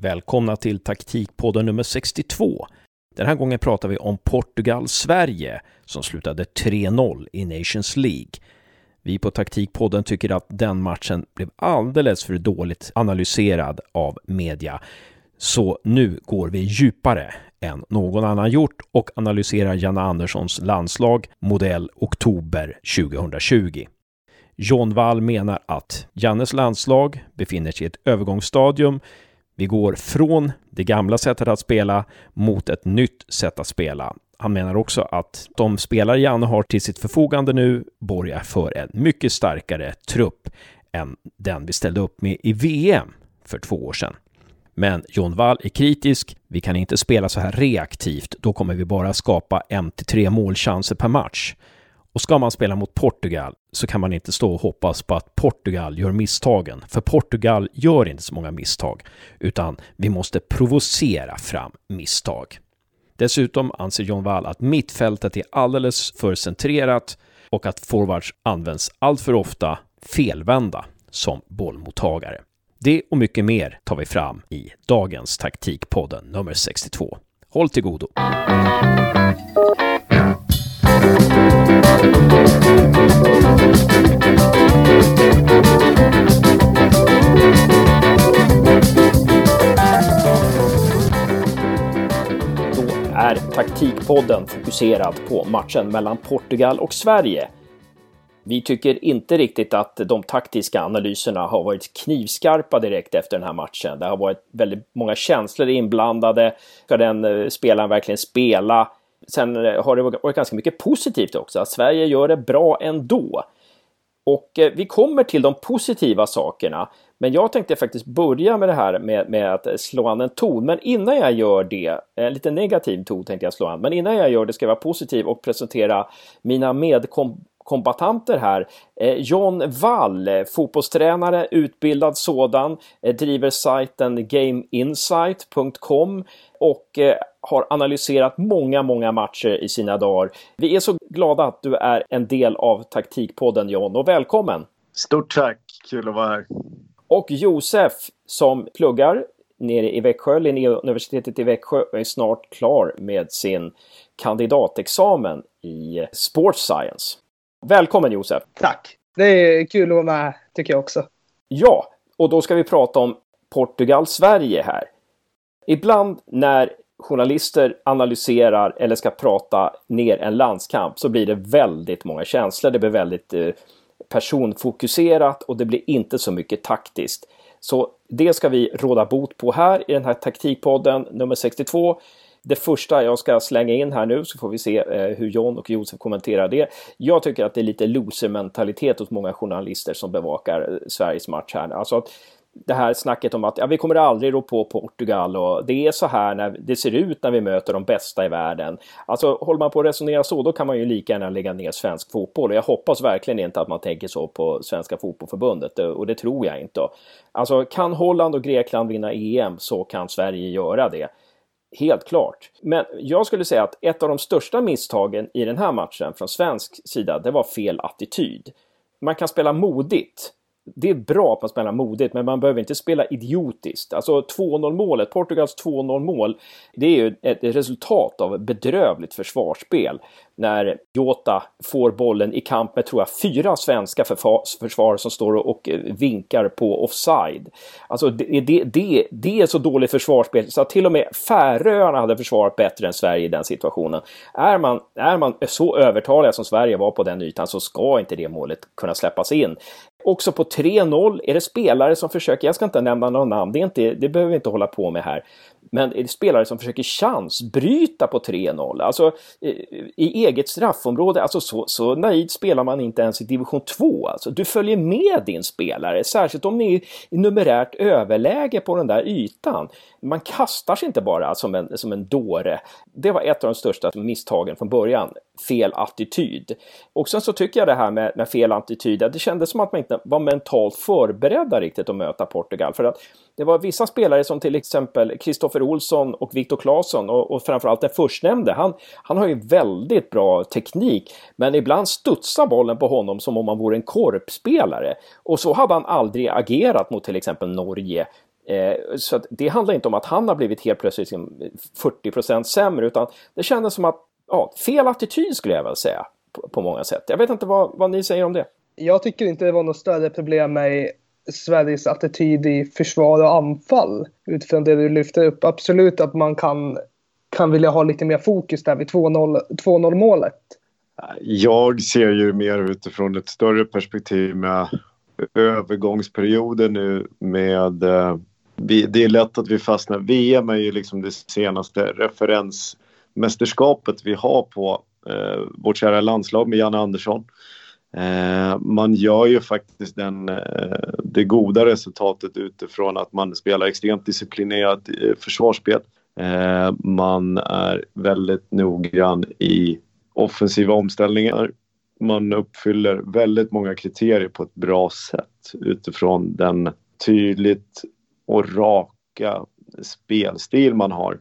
Välkomna till taktikpodden nummer 62. Den här gången pratar vi om Portugal-Sverige som slutade 3-0 i Nations League. Vi på taktikpodden tycker att den matchen blev alldeles för dåligt analyserad av media. Så nu går vi djupare än någon annan gjort och analyserar Janne Anderssons landslag modell oktober 2020. John Wall menar att Jannes landslag befinner sig i ett övergångsstadium. Vi går från det gamla sättet att spela mot ett nytt sätt att spela. Han menar också att de spelare Janne har till sitt förfogande nu borgar för en mycket starkare trupp än den vi ställde upp med i VM för två år sedan. Men John Wall är kritisk. Vi kan inte spela så här reaktivt. Då kommer vi bara skapa en till tre målchanser per match. Och ska man spela mot Portugal så kan man inte stå och hoppas på att Portugal gör misstagen. För Portugal gör inte så många misstag, utan vi måste provocera fram misstag. Dessutom anser John Wall att mittfältet är alldeles för centrerat och att forwards används alltför ofta felvända som bollmottagare. Det och mycket mer tar vi fram i dagens taktikpodden nummer 62. Håll till godo! Då är taktikpodden fokuserad på matchen mellan Portugal och Sverige. Vi tycker inte riktigt att de taktiska analyserna har varit knivskarpa direkt efter den här matchen. Det har varit väldigt många känslor inblandade. Ska den eh, spelaren verkligen spela? Sen eh, har det varit ganska mycket positivt också, att Sverige gör det bra ändå. Och eh, vi kommer till de positiva sakerna. Men jag tänkte faktiskt börja med det här med, med att slå an en ton. Men innan jag gör det, en lite negativ ton tänkte jag slå an. Men innan jag gör det ska jag vara positiv och presentera mina medkombatanter här. Eh, John Wall, fotbollstränare, utbildad sådan, driver sajten gameinsight.com och har analyserat många, många matcher i sina dagar. Vi är så glada att du är en del av taktikpodden John och välkommen! Stort tack, kul att vara här. Och Josef som pluggar nere i Växjö, Linnéuniversitetet i Växjö och är snart klar med sin kandidatexamen i Sports Science. Välkommen Josef! Tack! Det är kul att vara med tycker jag också. Ja, och då ska vi prata om Portugal-Sverige här. Ibland när journalister analyserar eller ska prata ner en landskamp så blir det väldigt många känslor. Det blir väldigt eh, personfokuserat och det blir inte så mycket taktiskt. Så det ska vi råda bot på här i den här taktikpodden nummer 62. Det första jag ska slänga in här nu så får vi se eh, hur John och Josef kommenterar det. Jag tycker att det är lite loser-mentalitet hos många journalister som bevakar eh, Sveriges match här. Alltså att det här snacket om att ja, vi kommer aldrig rå på Portugal och det är så här när det ser ut när vi möter de bästa i världen. Alltså håller man på att resonera så då kan man ju lika gärna lägga ner svensk fotboll och jag hoppas verkligen inte att man tänker så på Svenska Fotbollförbundet och det tror jag inte. Alltså kan Holland och Grekland vinna EM så kan Sverige göra det. Helt klart. Men jag skulle säga att ett av de största misstagen i den här matchen från svensk sida, det var fel attityd. Man kan spela modigt det är bra att man spelar modigt, men man behöver inte spela idiotiskt. Alltså 2-0 målet, Portugals 2-0 mål, det är ju ett resultat av bedrövligt försvarsspel. När Jota får bollen i kamp med, tror jag, fyra svenska försvarare som står och eh, vinkar på offside. Alltså det, det, det, det är så dåligt försvarsspel så att till och med Färöarna hade försvarat bättre än Sverige i den situationen. Är man, är man så övertaliga som Sverige var på den ytan så ska inte det målet kunna släppas in. Också på 3-0 är det spelare som försöker, jag ska inte nämna några namn, det, är inte, det behöver vi inte hålla på med här. Men är det spelare som försöker chansbryta på 3-0, alltså eh, i eget straffområde, alltså så, så naivt spelar man inte ens i division 2. Alltså, du följer med din spelare, särskilt om ni är i numerärt överläge på den där ytan. Man kastar sig inte bara som en, som en dåre. Det var ett av de största misstagen från början, fel attityd. Och sen så tycker jag det här med, med fel attityd, det kändes som att man inte var mentalt förberedda riktigt att möta Portugal. För att det var vissa spelare som till exempel Kristoffer Olsson och Viktor Claesson och, och framförallt den förstnämnde. Han, han har ju väldigt bra teknik, men ibland studsar bollen på honom som om han vore en korpspelare. Och så hade han aldrig agerat mot till exempel Norge Eh, så det handlar inte om att han har blivit helt plötsligt liksom 40% sämre utan det kändes som att, ja, fel attityd skulle jag väl säga på, på många sätt. Jag vet inte vad, vad ni säger om det. Jag tycker inte det var något större problem med Sveriges attityd i försvar och anfall utifrån det du lyfter upp. Absolut att man kan, kan vilja ha lite mer fokus där vid 2-0 målet. Jag ser ju mer utifrån ett större perspektiv med övergångsperioden nu med eh, det är lätt att vi fastnar. VM är ju liksom det senaste referensmästerskapet vi har på eh, vårt kära landslag med Janne Andersson. Eh, man gör ju faktiskt den, eh, det goda resultatet utifrån att man spelar extremt disciplinerat eh, försvarsspel. Man är väldigt noggrann i offensiva omställningar. Man uppfyller väldigt många kriterier på ett bra sätt utifrån den tydligt och raka spelstil man har.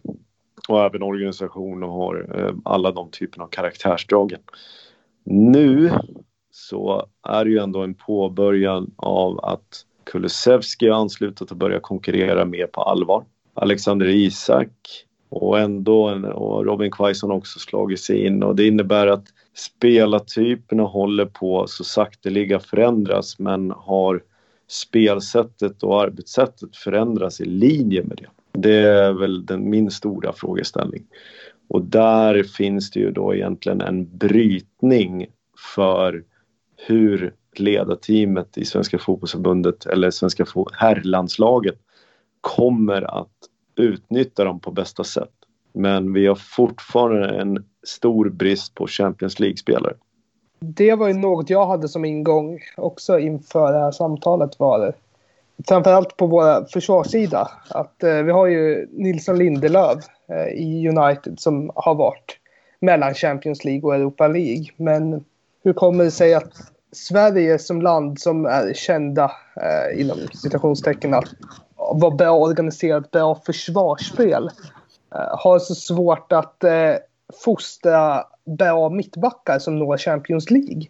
Och även organisationen har alla de typerna av karaktärsdragen. Nu så är det ju ändå en påbörjan av att Kulusevski har anslutit och börjat konkurrera mer på allvar. Alexander Isak och ändå och Robin Quaison också slagit sig in och det innebär att spelartyperna håller på så sakteliga förändras men har spelsättet och arbetssättet förändras i linje med det? Det är väl den, min stora frågeställning. Och där finns det ju då egentligen en brytning för hur ledarteamet i Svenska fotbollsförbundet eller Svenska herrlandslaget kommer att utnyttja dem på bästa sätt. Men vi har fortfarande en stor brist på Champions League-spelare. Det var ju något jag hade som ingång också inför det här samtalet var det. Framförallt på vår försvarssida. Att eh, vi har ju Nilsson Lindelöf eh, i United som har varit mellan Champions League och Europa League. Men hur kommer det sig att Sverige som land som är kända eh, inom citationstecken att vara bra organiserat, bra försvarsspel eh, har så svårt att eh, fostra bra mittbackar som når Champions League.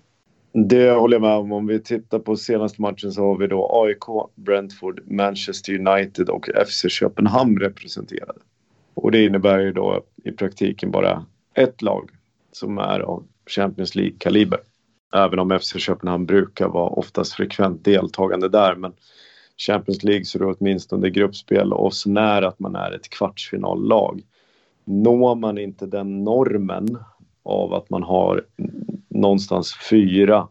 Det håller jag med om. Om vi tittar på senaste matchen så har vi då AIK, Brentford, Manchester United och FC Köpenhamn representerade. Och det innebär ju då i praktiken bara ett lag som är av Champions League-kaliber. Även om FC Köpenhamn brukar vara oftast frekvent deltagande där. Men Champions League så är det åtminstone gruppspel och så när att man är ett kvartsfinallag. Når man inte den normen av att man har någonstans fyra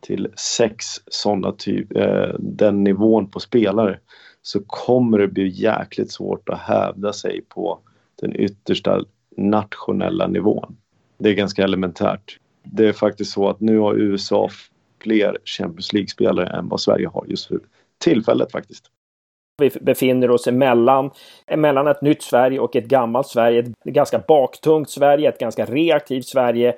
till sex sådana typ, eh, den nivån på spelare så kommer det bli jäkligt svårt att hävda sig på den yttersta nationella nivån. Det är ganska elementärt. Det är faktiskt så att nu har USA fler Champions League-spelare än vad Sverige har just för tillfället faktiskt. Vi befinner oss emellan, emellan ett nytt Sverige och ett gammalt Sverige. Ett ganska baktungt Sverige, ett ganska reaktivt Sverige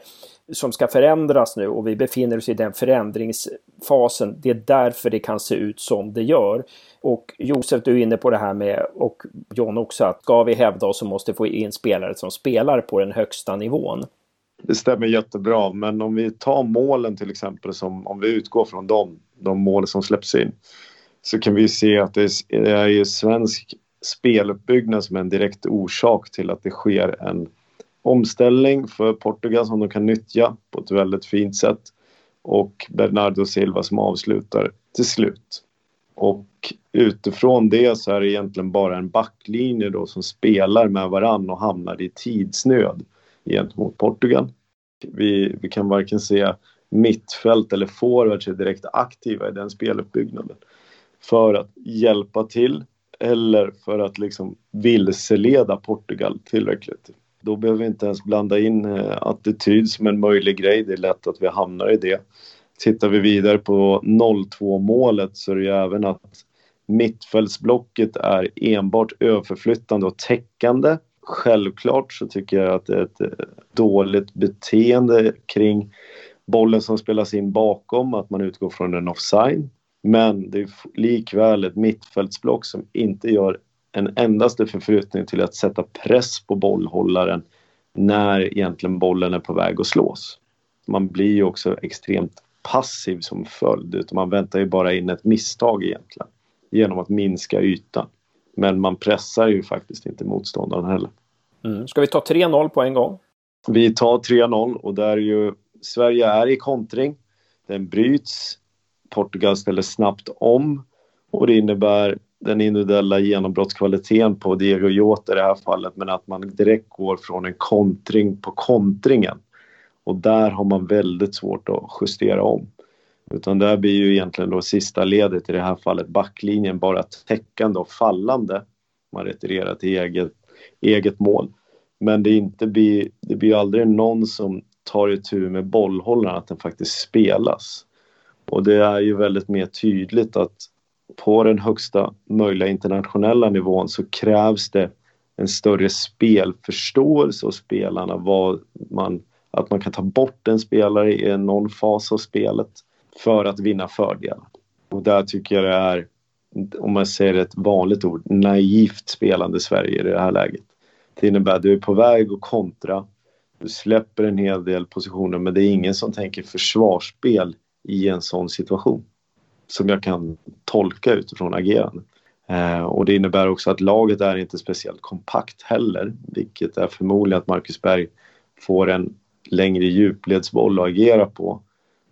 som ska förändras nu och vi befinner oss i den förändringsfasen. Det är därför det kan se ut som det gör. Och Josef, du är inne på det här med, och John också, att ska vi hävda oss så måste vi få in spelare som spelar på den högsta nivån. Det stämmer jättebra, men om vi tar målen till exempel, som, om vi utgår från dem, de mål som släpps in, så kan vi se att det är ju svensk speluppbyggnad som är en direkt orsak till att det sker en omställning för Portugal som de kan nyttja på ett väldigt fint sätt och Bernardo Silva som avslutar till slut. Och utifrån det så är det egentligen bara en backlinje då som spelar med varann och hamnar i tidsnöd gentemot Portugal. Vi, vi kan varken se mittfält eller forwards är direkt aktiva i den speluppbyggnaden för att hjälpa till eller för att liksom vilseleda Portugal tillräckligt. Då behöver vi inte ens blanda in eh, attityd som en möjlig grej. Det är lätt att vi hamnar i det. Tittar vi vidare på 0-2 målet så är det ju även att mittfältsblocket är enbart överflyttande och täckande. Självklart så tycker jag att det är ett eh, dåligt beteende kring bollen som spelas in bakom, att man utgår från en offside. Men det är likväl ett mittfältsblock som inte gör en endaste förflyttning till att sätta press på bollhållaren när egentligen bollen är på väg att slås. Man blir ju också extremt passiv som följd utan man väntar ju bara in ett misstag egentligen genom att minska ytan. Men man pressar ju faktiskt inte motståndaren heller. Mm. Ska vi ta 3-0 på en gång? Vi tar 3-0 och där är ju Sverige är i kontring. Den bryts. Portugal ställer snabbt om och det innebär den individuella genombrottskvaliteten på Diego Jota i det här fallet men att man direkt går från en kontring på kontringen. Och där har man väldigt svårt att justera om. Utan där blir ju egentligen då sista ledet, i det här fallet backlinjen, bara täckande och fallande. Man retirerar till eget, eget mål. Men det, inte blir, det blir aldrig någon som tar itu med bollhållaren, att den faktiskt spelas. Och det är ju väldigt mer tydligt att på den högsta möjliga internationella nivån så krävs det en större spelförståelse hos spelarna. Vad man, att man kan ta bort en spelare i någon fas av spelet för att vinna fördelar. Och där tycker jag det är, om man säger ett vanligt ord, naivt spelande Sverige i det här läget. Det innebär att du är på väg att kontra, du släpper en hel del positioner men det är ingen som tänker försvarsspel i en sån situation. Som jag kan tolka utifrån agerandet. Eh, och det innebär också att laget är inte speciellt kompakt heller, vilket är förmodligen att Marcus Berg får en längre djupledsboll att agera på.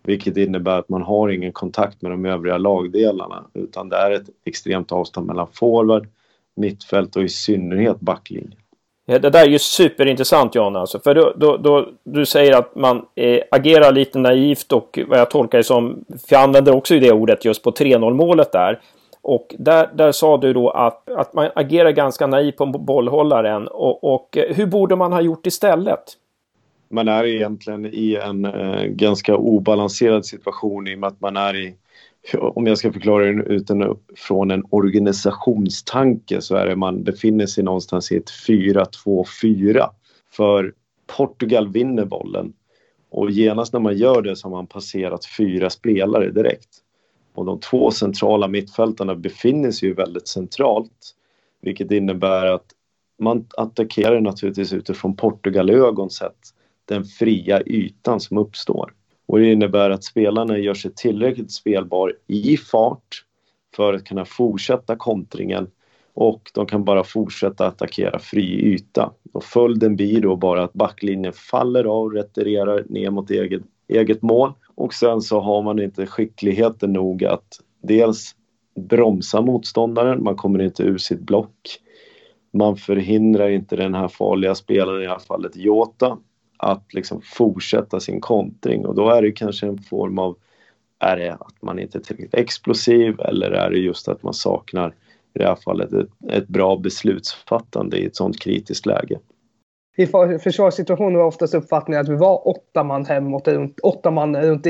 Vilket innebär att man har ingen kontakt med de övriga lagdelarna utan det är ett extremt avstånd mellan forward, mittfält och i synnerhet backlinje. Ja, det där är ju superintressant Jan alltså. För då, då, då, du säger att man eh, agerar lite naivt och vad jag tolkar det som, för jag använder också det ordet just på 3-0 målet där. Och där, där sa du då att, att man agerar ganska naivt på bollhållaren. Och, och eh, hur borde man ha gjort istället? Man är egentligen i en eh, ganska obalanserad situation i och med att man är i om jag ska förklara det utifrån en organisationstanke så är det man befinner sig någonstans i ett 4-2-4. För Portugal vinner bollen och genast när man gör det så har man passerat fyra spelare direkt. Och de två centrala mittfältarna befinner sig ju väldigt centralt. Vilket innebär att man attackerar naturligtvis utifrån Portugal-ögon sett den fria ytan som uppstår. Och det innebär att spelarna gör sig tillräckligt spelbar i fart för att kunna fortsätta kontringen och de kan bara fortsätta attackera fri yta. Och följden blir då bara att backlinjen faller av, retirerar ner mot eget, eget mål och sen så har man inte skickligheten nog att dels bromsa motståndaren, man kommer inte ur sitt block. Man förhindrar inte den här farliga spelaren, i det här fallet Jota, att liksom fortsätta sin kontring och då är det kanske en form av är det att man inte är tillräckligt explosiv eller är det just att man saknar i det här fallet ett, ett bra beslutsfattande i ett sånt kritiskt läge? I försvarssituationer var oftast uppfattningen att vi var åtta man hemåt, åtta man runt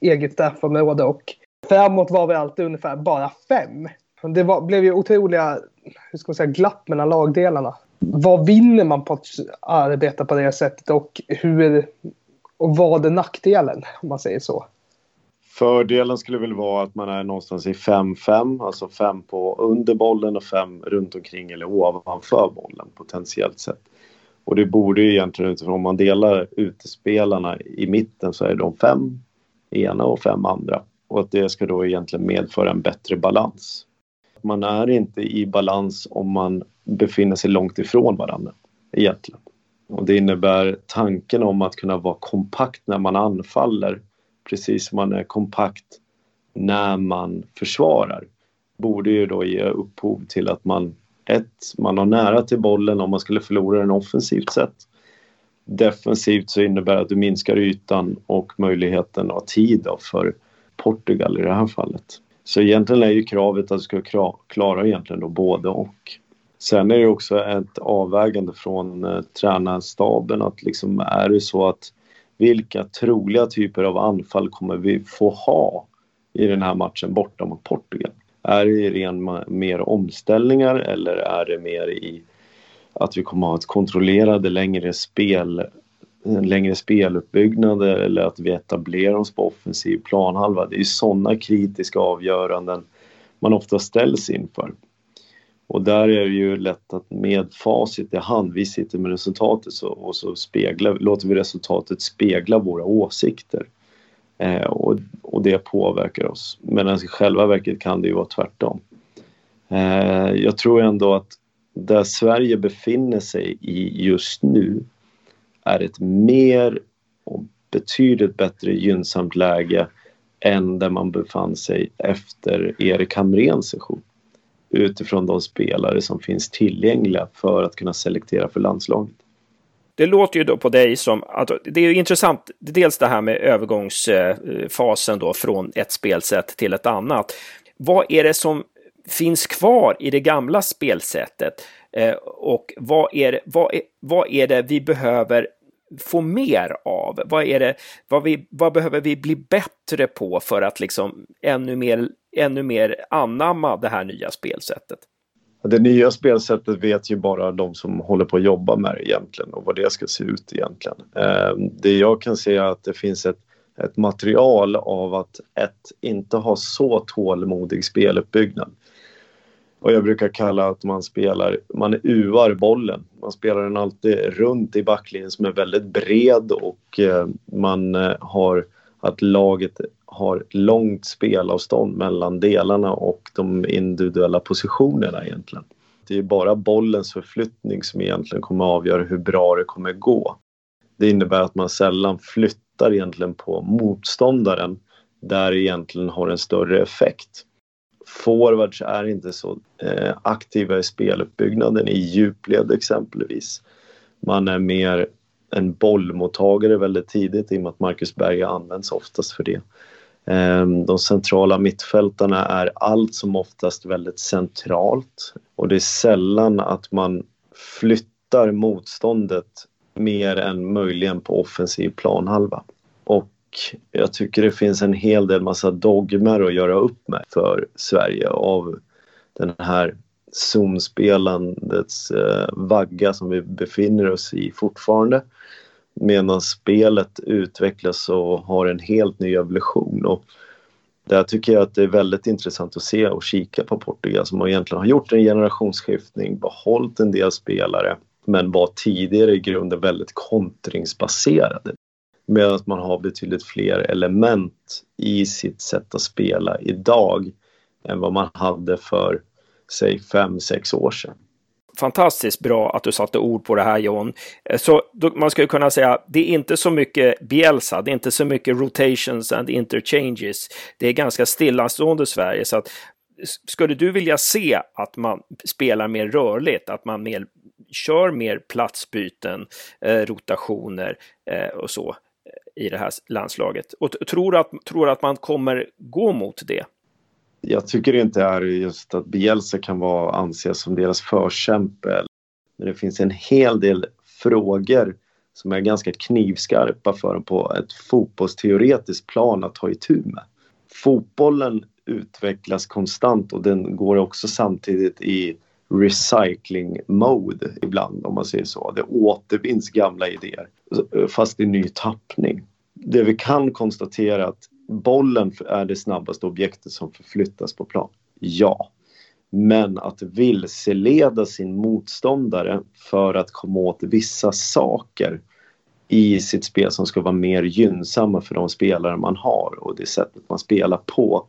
eget straffområde och framåt var vi alltid ungefär bara fem. Det var, blev ju otroliga hur ska man säga, glapp mellan lagdelarna vad vinner man på att arbeta på det sättet och hur och vad är nackdelen om man säger så? Fördelen skulle väl vara att man är någonstans i 5-5, alltså 5 på under bollen och 5 runt omkring eller ovanför bollen potentiellt sett. Och det borde ju egentligen utifrån om man delar utespelarna i mitten så är de fem ena och fem andra. Och att det ska då egentligen medföra en bättre balans. Man är inte i balans om man befinner sig långt ifrån varandra egentligen. Och det innebär tanken om att kunna vara kompakt när man anfaller precis som man är kompakt när man försvarar borde ju då ge upphov till att man ett, man har nära till bollen om man skulle förlora den offensivt sett. Defensivt så innebär det att du minskar ytan och möjligheten att ha tid för Portugal i det här fallet. Så egentligen är ju kravet att du ska klara egentligen då både och. Sen är det också ett avvägande från eh, tränarstaben att liksom är det så att vilka troliga typer av anfall kommer vi få ha i den här matchen borta mot Portugal? Är det ren mer omställningar eller är det mer i att vi kommer ha ett kontrollerade längre spel eh, längre speluppbyggnader eller att vi etablerar oss på offensiv planhalva. Det är ju sådana kritiska avgöranden man ofta ställs inför. Och där är det ju lätt att med facit i hand, vi sitter med resultatet så, och så speglar, låter vi resultatet spegla våra åsikter. Eh, och, och det påverkar oss. Medan i själva verket kan det ju vara tvärtom. Eh, jag tror ändå att där Sverige befinner sig i just nu är ett mer och betydligt bättre gynnsamt läge än där man befann sig efter Erik Hamréns session utifrån de spelare som finns tillgängliga för att kunna selektera för landslaget. Det låter ju då på dig som att det är intressant, dels det här med övergångsfasen då från ett spelsätt till ett annat. Vad är det som finns kvar i det gamla spelsättet? Eh, och vad är, det, vad, är, vad är det vi behöver få mer av? Vad, är det, vad, vi, vad behöver vi bli bättre på för att liksom ännu mer, ännu mer anamma det här nya spelsättet? Det nya spelsättet vet ju bara de som håller på att jobba med det egentligen och vad det ska se ut egentligen. Ehm, det jag kan se är att det finns ett, ett material av att ett, inte ha så tålmodig speluppbyggnad. Och jag brukar kalla att man spelar, man uar bollen. Man spelar den alltid runt i backlinjen som är väldigt bred och eh, man eh, har att laget har långt spelavstånd mellan delarna och de individuella positionerna egentligen. Det är bara bollens förflyttning som egentligen kommer att avgöra hur bra det kommer gå. Det innebär att man sällan flyttar egentligen på motståndaren där det egentligen har en större effekt forwards är inte så eh, aktiva i speluppbyggnaden i djupled exempelvis. Man är mer en bollmottagare väldigt tidigt i och med att Marcus Berg används oftast för det. Ehm, de centrala mittfältarna är allt som oftast väldigt centralt och det är sällan att man flyttar motståndet mer än möjligen på offensiv planhalva. Och jag tycker det finns en hel del massa dogmer att göra upp med för Sverige av den här Zoom-spelandets eh, vagga som vi befinner oss i fortfarande. Medan spelet utvecklas och har en helt ny evolution. Och där tycker jag att det är väldigt intressant att se och kika på Portugal som egentligen har gjort en generationsskiftning, behållit en del spelare men var tidigare i grunden väldigt kontringsbaserade. Medan man har betydligt fler element i sitt sätt att spela idag än vad man hade för säg fem sex år sedan. Fantastiskt bra att du satte ord på det här John. Eh, så man skulle kunna säga det är inte så mycket Bielsa, det är inte så mycket rotations and interchanges. Det är ganska stillastående Sverige så att skulle du vilja se att man spelar mer rörligt, att man mer, kör mer platsbyten, eh, rotationer eh, och så? Eh, i det här landslaget. Och tror att, tror att man kommer gå mot det? Jag tycker inte är just att Bielsa kan vara anses som deras förkämpe. Men det finns en hel del frågor som är ganska knivskarpa för dem på ett fotbollsteoretiskt plan att ta itu med. Fotbollen utvecklas konstant och den går också samtidigt i recycling mode ibland om man säger så. Det återvinns gamla idéer fast i ny tappning. Det vi kan konstatera är att bollen är det snabbaste objektet som förflyttas på plan. Ja. Men att vilseleda sin motståndare för att komma åt vissa saker i sitt spel som ska vara mer gynnsamma för de spelare man har och det sättet man spelar på.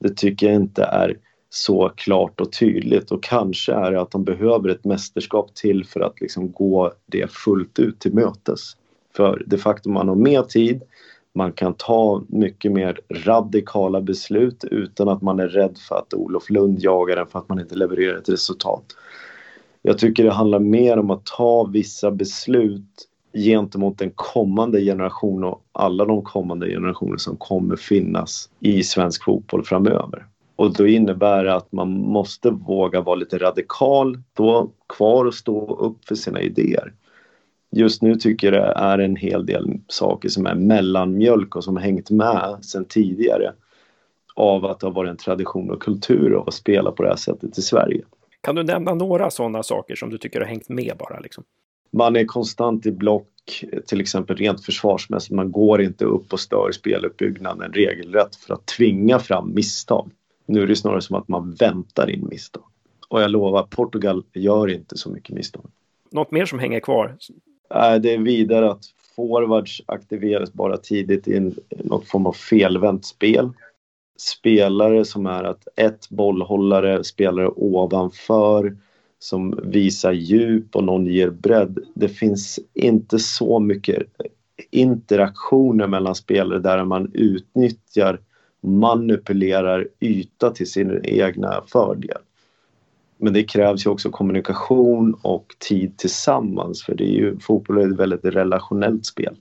Det tycker jag inte är så klart och tydligt och kanske är det att de behöver ett mästerskap till för att liksom gå det fullt ut till mötes. För det faktum man har mer tid, man kan ta mycket mer radikala beslut utan att man är rädd för att Olof Lund jagar en för att man inte levererar ett resultat. Jag tycker det handlar mer om att ta vissa beslut gentemot den kommande generationen och alla de kommande generationer som kommer finnas i svensk fotboll framöver. Och då innebär det att man måste våga vara lite radikal, stå kvar och stå upp för sina idéer. Just nu tycker jag det är en hel del saker som är mellanmjölk och som har hängt med sedan tidigare av att det har varit en tradition och kultur av att spela på det här sättet i Sverige. Kan du nämna några sådana saker som du tycker har hängt med bara? Liksom? Man är konstant i block, till exempel rent försvarsmässigt. Man går inte upp och stör speluppbyggnaden regelrätt för att tvinga fram misstag. Nu är det snarare som att man väntar in misstag. Och jag lovar, Portugal gör inte så mycket misstag. Något mer som hänger kvar? Äh, det är vidare att forwards aktiveras bara tidigt i något form av felvänt spel. spelare som är att ett bollhållare, spelare ovanför som visar djup och någon ger bredd. Det finns inte så mycket interaktioner mellan spelare där man utnyttjar manipulerar yta till sin egna fördel. Men det krävs ju också kommunikation och tid tillsammans för det är ju, fotboll är ett väldigt relationellt spel.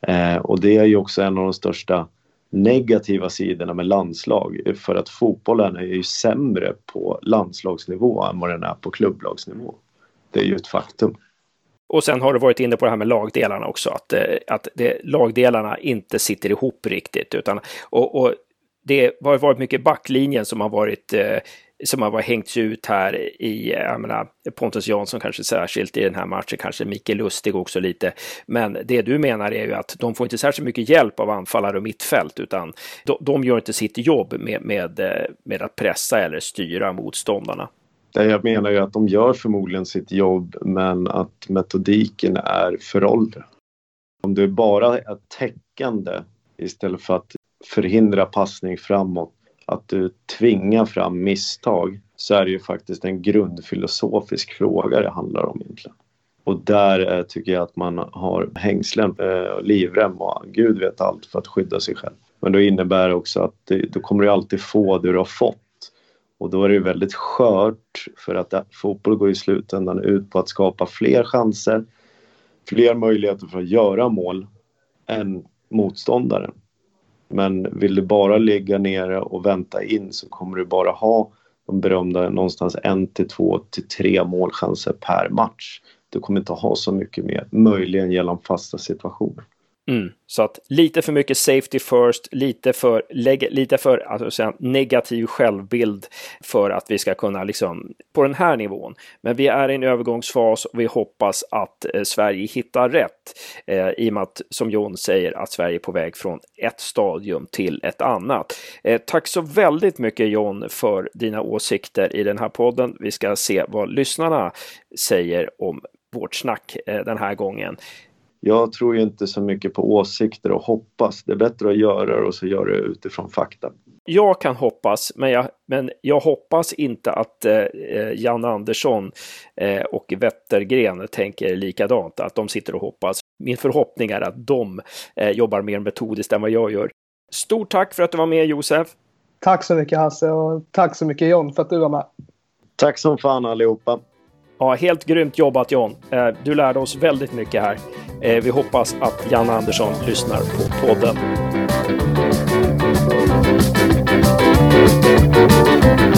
Eh, och det är ju också en av de största negativa sidorna med landslag för att fotbollen är ju sämre på landslagsnivå än vad den är på klubblagsnivå. Det är ju ett faktum. Och sen har du varit inne på det här med lagdelarna också, att, eh, att det, lagdelarna inte sitter ihop riktigt. Utan, och, och det har varit mycket backlinjen som har varit eh, som har hängts ut här i, eh, jag menar, Pontus Jansson kanske särskilt i den här matchen, kanske Micke Lustig också lite. Men det du menar är ju att de får inte särskilt mycket hjälp av anfallare och mittfält, utan de, de gör inte sitt jobb med, med, eh, med att pressa eller styra motståndarna. Jag menar ju att de gör förmodligen sitt jobb men att metodiken är föråldrad. Om du bara är täckande istället för att förhindra passning framåt, att du tvingar fram misstag så är det ju faktiskt en grundfilosofisk fråga det handlar om egentligen. Och där eh, tycker jag att man har hängslen, eh, livrem och gud vet allt för att skydda sig själv. Men då innebär det också att det, då kommer du alltid få det du har fått och då är det väldigt skört för att eh, fotboll går i slutändan ut på att skapa fler chanser, fler möjligheter för att göra mål än motståndaren. Men vill du bara ligga nere och vänta in så kommer du bara ha de berömda någonstans en till två till tre målchanser per match. Du kommer inte ha så mycket mer, möjligen genom fasta situationer. Mm. Så att lite för mycket safety first, lite för, lite för alltså, negativ självbild för att vi ska kunna liksom på den här nivån. Men vi är i en övergångsfas och vi hoppas att eh, Sverige hittar rätt eh, i och med att, som John säger, att Sverige är på väg från ett stadium till ett annat. Eh, tack så väldigt mycket John för dina åsikter i den här podden. Vi ska se vad lyssnarna säger om vårt snack eh, den här gången jag tror ju inte så mycket på åsikter och hoppas. Det är bättre att göra det och så gör det utifrån fakta. Jag kan hoppas, men jag, men jag hoppas inte att eh, Jan Andersson eh, och Wettergren tänker likadant, att de sitter och hoppas. Min förhoppning är att de eh, jobbar mer metodiskt än vad jag gör. Stort tack för att du var med Josef. Tack så mycket Hasse och tack så mycket John för att du var med. Tack som fan allihopa. Ja, helt grymt jobbat John. Eh, du lärde oss väldigt mycket här. Eh, vi hoppas att Jan Andersson lyssnar på podden. Thank